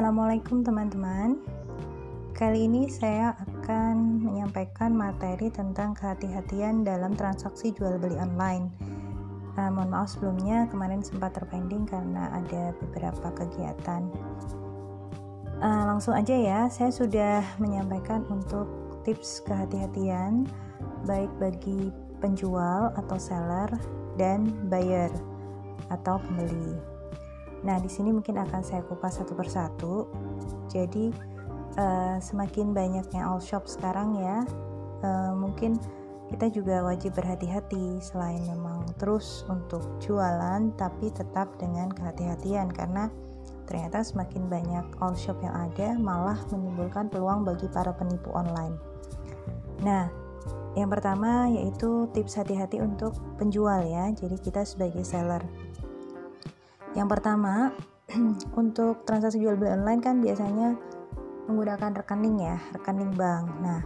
Assalamualaikum teman-teman. Kali ini saya akan menyampaikan materi tentang kehati-hatian dalam transaksi jual beli online. Uh, mohon maaf sebelumnya kemarin sempat terpending karena ada beberapa kegiatan. Uh, langsung aja ya, saya sudah menyampaikan untuk tips kehati-hatian baik bagi penjual atau seller dan buyer atau pembeli. Nah, di sini mungkin akan saya kupas satu persatu. Jadi, uh, semakin banyaknya all shop sekarang ya, uh, mungkin kita juga wajib berhati-hati selain memang terus untuk jualan, tapi tetap dengan kehati-hatian karena ternyata semakin banyak all shop yang ada malah menimbulkan peluang bagi para penipu online. Nah, yang pertama yaitu tips hati-hati untuk penjual ya. Jadi kita sebagai seller yang pertama, untuk transaksi jual beli online kan biasanya menggunakan rekening ya, rekening bank. Nah,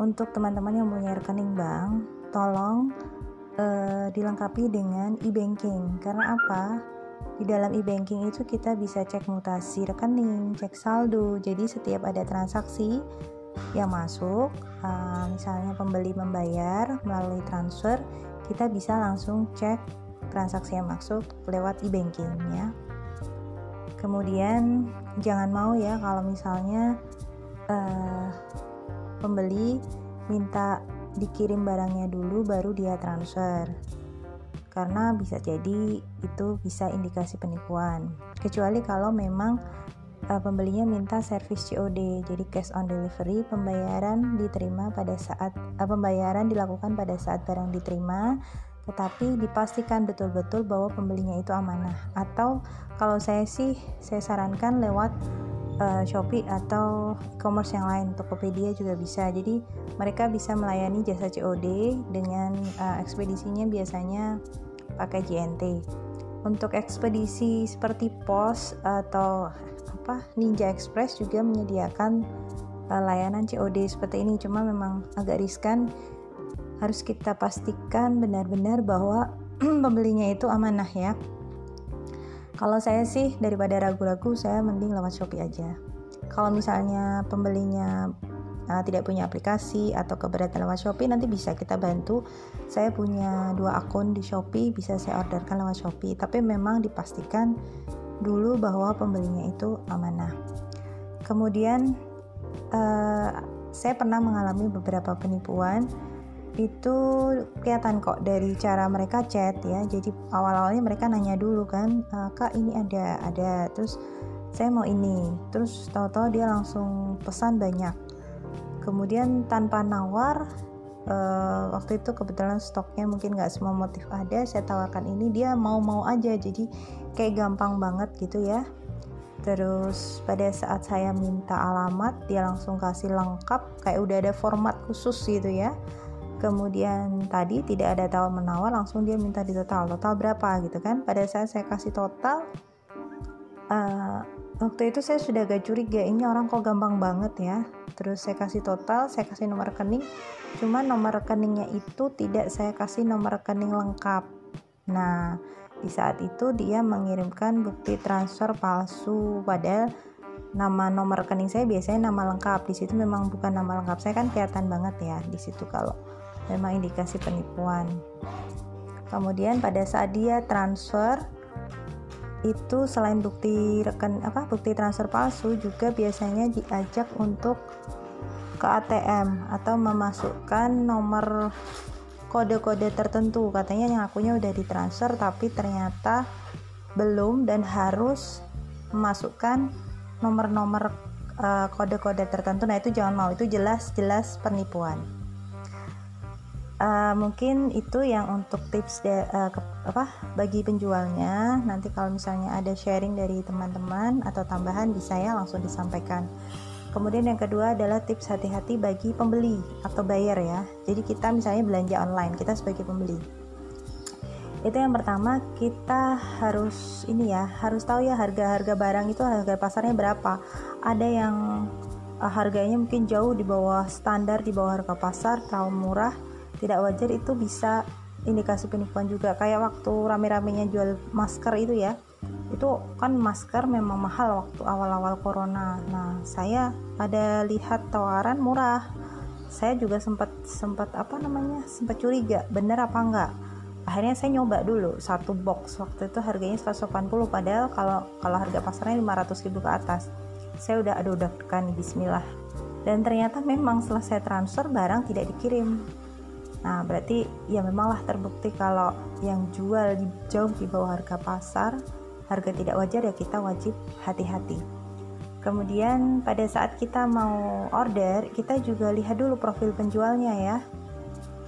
untuk teman-teman yang punya rekening bank, tolong uh, dilengkapi dengan e-banking. Karena apa? Di dalam e-banking itu kita bisa cek mutasi rekening, cek saldo. Jadi setiap ada transaksi yang masuk, uh, misalnya pembeli membayar melalui transfer, kita bisa langsung cek transaksi yang masuk lewat e-banking ya. Kemudian jangan mau ya kalau misalnya uh, pembeli minta dikirim barangnya dulu baru dia transfer. Karena bisa jadi itu bisa indikasi penipuan. Kecuali kalau memang uh, pembelinya minta servis COD, jadi cash on delivery, pembayaran diterima pada saat uh, pembayaran dilakukan pada saat barang diterima tetapi dipastikan betul-betul bahwa pembelinya itu amanah. Atau kalau saya sih saya sarankan lewat uh, Shopee atau e-commerce yang lain. Tokopedia juga bisa. Jadi mereka bisa melayani jasa COD dengan uh, ekspedisinya biasanya pakai JNT untuk ekspedisi seperti pos atau apa Ninja Express juga menyediakan uh, layanan COD seperti ini. Cuma memang agak riskan harus kita pastikan benar-benar bahwa pembelinya itu amanah ya. Kalau saya sih daripada ragu-ragu saya mending lewat Shopee aja. Kalau misalnya pembelinya uh, tidak punya aplikasi atau keberatan lewat Shopee nanti bisa kita bantu. Saya punya dua akun di Shopee bisa saya orderkan lewat Shopee. Tapi memang dipastikan dulu bahwa pembelinya itu amanah. Kemudian uh, saya pernah mengalami beberapa penipuan itu kelihatan kok dari cara mereka chat ya. Jadi awal-awalnya mereka nanya dulu kan e, kak ini ada ada. Terus saya mau ini. Terus tahu-tahu dia langsung pesan banyak. Kemudian tanpa nawar uh, waktu itu kebetulan stoknya mungkin nggak semua motif ada saya tawarkan ini dia mau-mau aja. Jadi kayak gampang banget gitu ya. Terus pada saat saya minta alamat dia langsung kasih lengkap kayak udah ada format khusus gitu ya kemudian tadi tidak ada tawar menawar langsung dia minta di total. Total berapa gitu kan? Pada saat saya kasih total uh, waktu itu saya sudah agak curiga ini orang kok gampang banget ya. Terus saya kasih total saya kasih nomor rekening. Cuma nomor rekeningnya itu tidak saya kasih nomor rekening lengkap. Nah di saat itu dia mengirimkan bukti transfer palsu. Padahal nama nomor rekening saya biasanya nama lengkap. Di situ memang bukan nama lengkap. Saya kan kelihatan banget ya di situ kalau memang indikasi penipuan. Kemudian pada saat dia transfer itu selain bukti rekan apa bukti transfer palsu juga biasanya diajak untuk ke ATM atau memasukkan nomor kode-kode tertentu. Katanya yang akunya udah ditransfer tapi ternyata belum dan harus memasukkan nomor-nomor uh, kode-kode tertentu. Nah itu jangan mau itu jelas-jelas penipuan uh, mungkin itu yang untuk tips de, uh, ke, apa bagi penjualnya. Nanti kalau misalnya ada sharing dari teman-teman atau tambahan bisa ya langsung disampaikan. Kemudian yang kedua adalah tips hati-hati bagi pembeli atau buyer ya. Jadi kita misalnya belanja online kita sebagai pembeli. Itu yang pertama kita harus ini ya harus tahu ya harga-harga barang itu harga pasarnya berapa. Ada yang uh, harganya mungkin jauh di bawah standar di bawah harga pasar terlalu murah tidak wajar itu bisa indikasi penipuan juga. Kayak waktu rame-ramenya jual masker itu ya. Itu kan masker memang mahal waktu awal-awal corona. Nah saya ada lihat tawaran murah. Saya juga sempat sempat apa namanya sempat curiga bener apa enggak? Akhirnya saya nyoba dulu satu box. Waktu itu harganya 180 padahal kalau kalau harga pasarnya 500 ribu ke atas. Saya udah aduh tekan bismillah. Dan ternyata memang saya transfer barang tidak dikirim nah berarti ya memanglah terbukti kalau yang jual di, jauh di bawah harga pasar harga tidak wajar ya kita wajib hati-hati. Kemudian pada saat kita mau order kita juga lihat dulu profil penjualnya ya.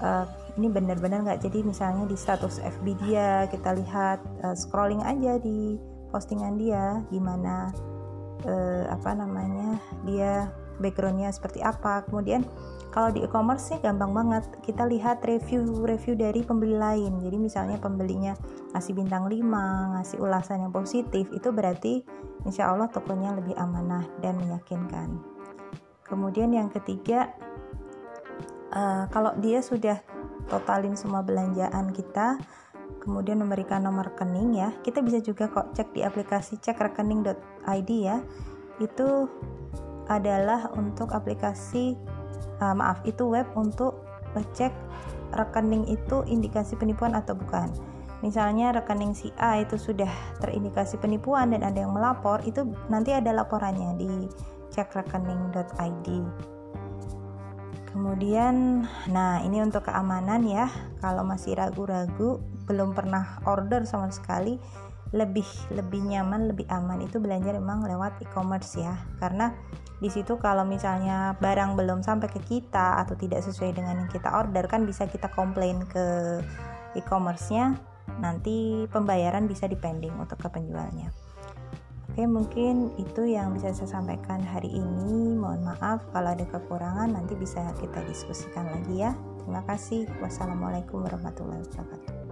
Uh, ini benar-benar nggak jadi misalnya di status FB dia kita lihat uh, scrolling aja di postingan dia gimana uh, apa namanya dia backgroundnya seperti apa. Kemudian kalau di e-commerce sih gampang banget. Kita lihat review-review dari pembeli lain. Jadi misalnya pembelinya ngasih bintang 5 ngasih ulasan yang positif itu berarti insya Allah tokonya lebih amanah dan meyakinkan. Kemudian yang ketiga uh, kalau dia sudah totalin semua belanjaan kita kemudian memberikan nomor rekening ya kita bisa juga kok cek di aplikasi cek rekening.id ya. Itu adalah untuk aplikasi uh, maaf itu web untuk ngecek rekening itu indikasi penipuan atau bukan. Misalnya rekening si A itu sudah terindikasi penipuan dan ada yang melapor itu nanti ada laporannya di cekrekening.id kemudian nah ini untuk keamanan ya. Kalau masih ragu-ragu belum pernah order sama sekali lebih lebih nyaman lebih aman itu belanja memang lewat e-commerce ya. Karena di situ kalau misalnya barang belum sampai ke kita atau tidak sesuai dengan yang kita order kan bisa kita komplain ke e-commerce-nya nanti pembayaran bisa dipending untuk ke penjualnya. Oke mungkin itu yang bisa saya sampaikan hari ini. Mohon maaf kalau ada kekurangan nanti bisa kita diskusikan lagi ya. Terima kasih. Wassalamualaikum warahmatullahi wabarakatuh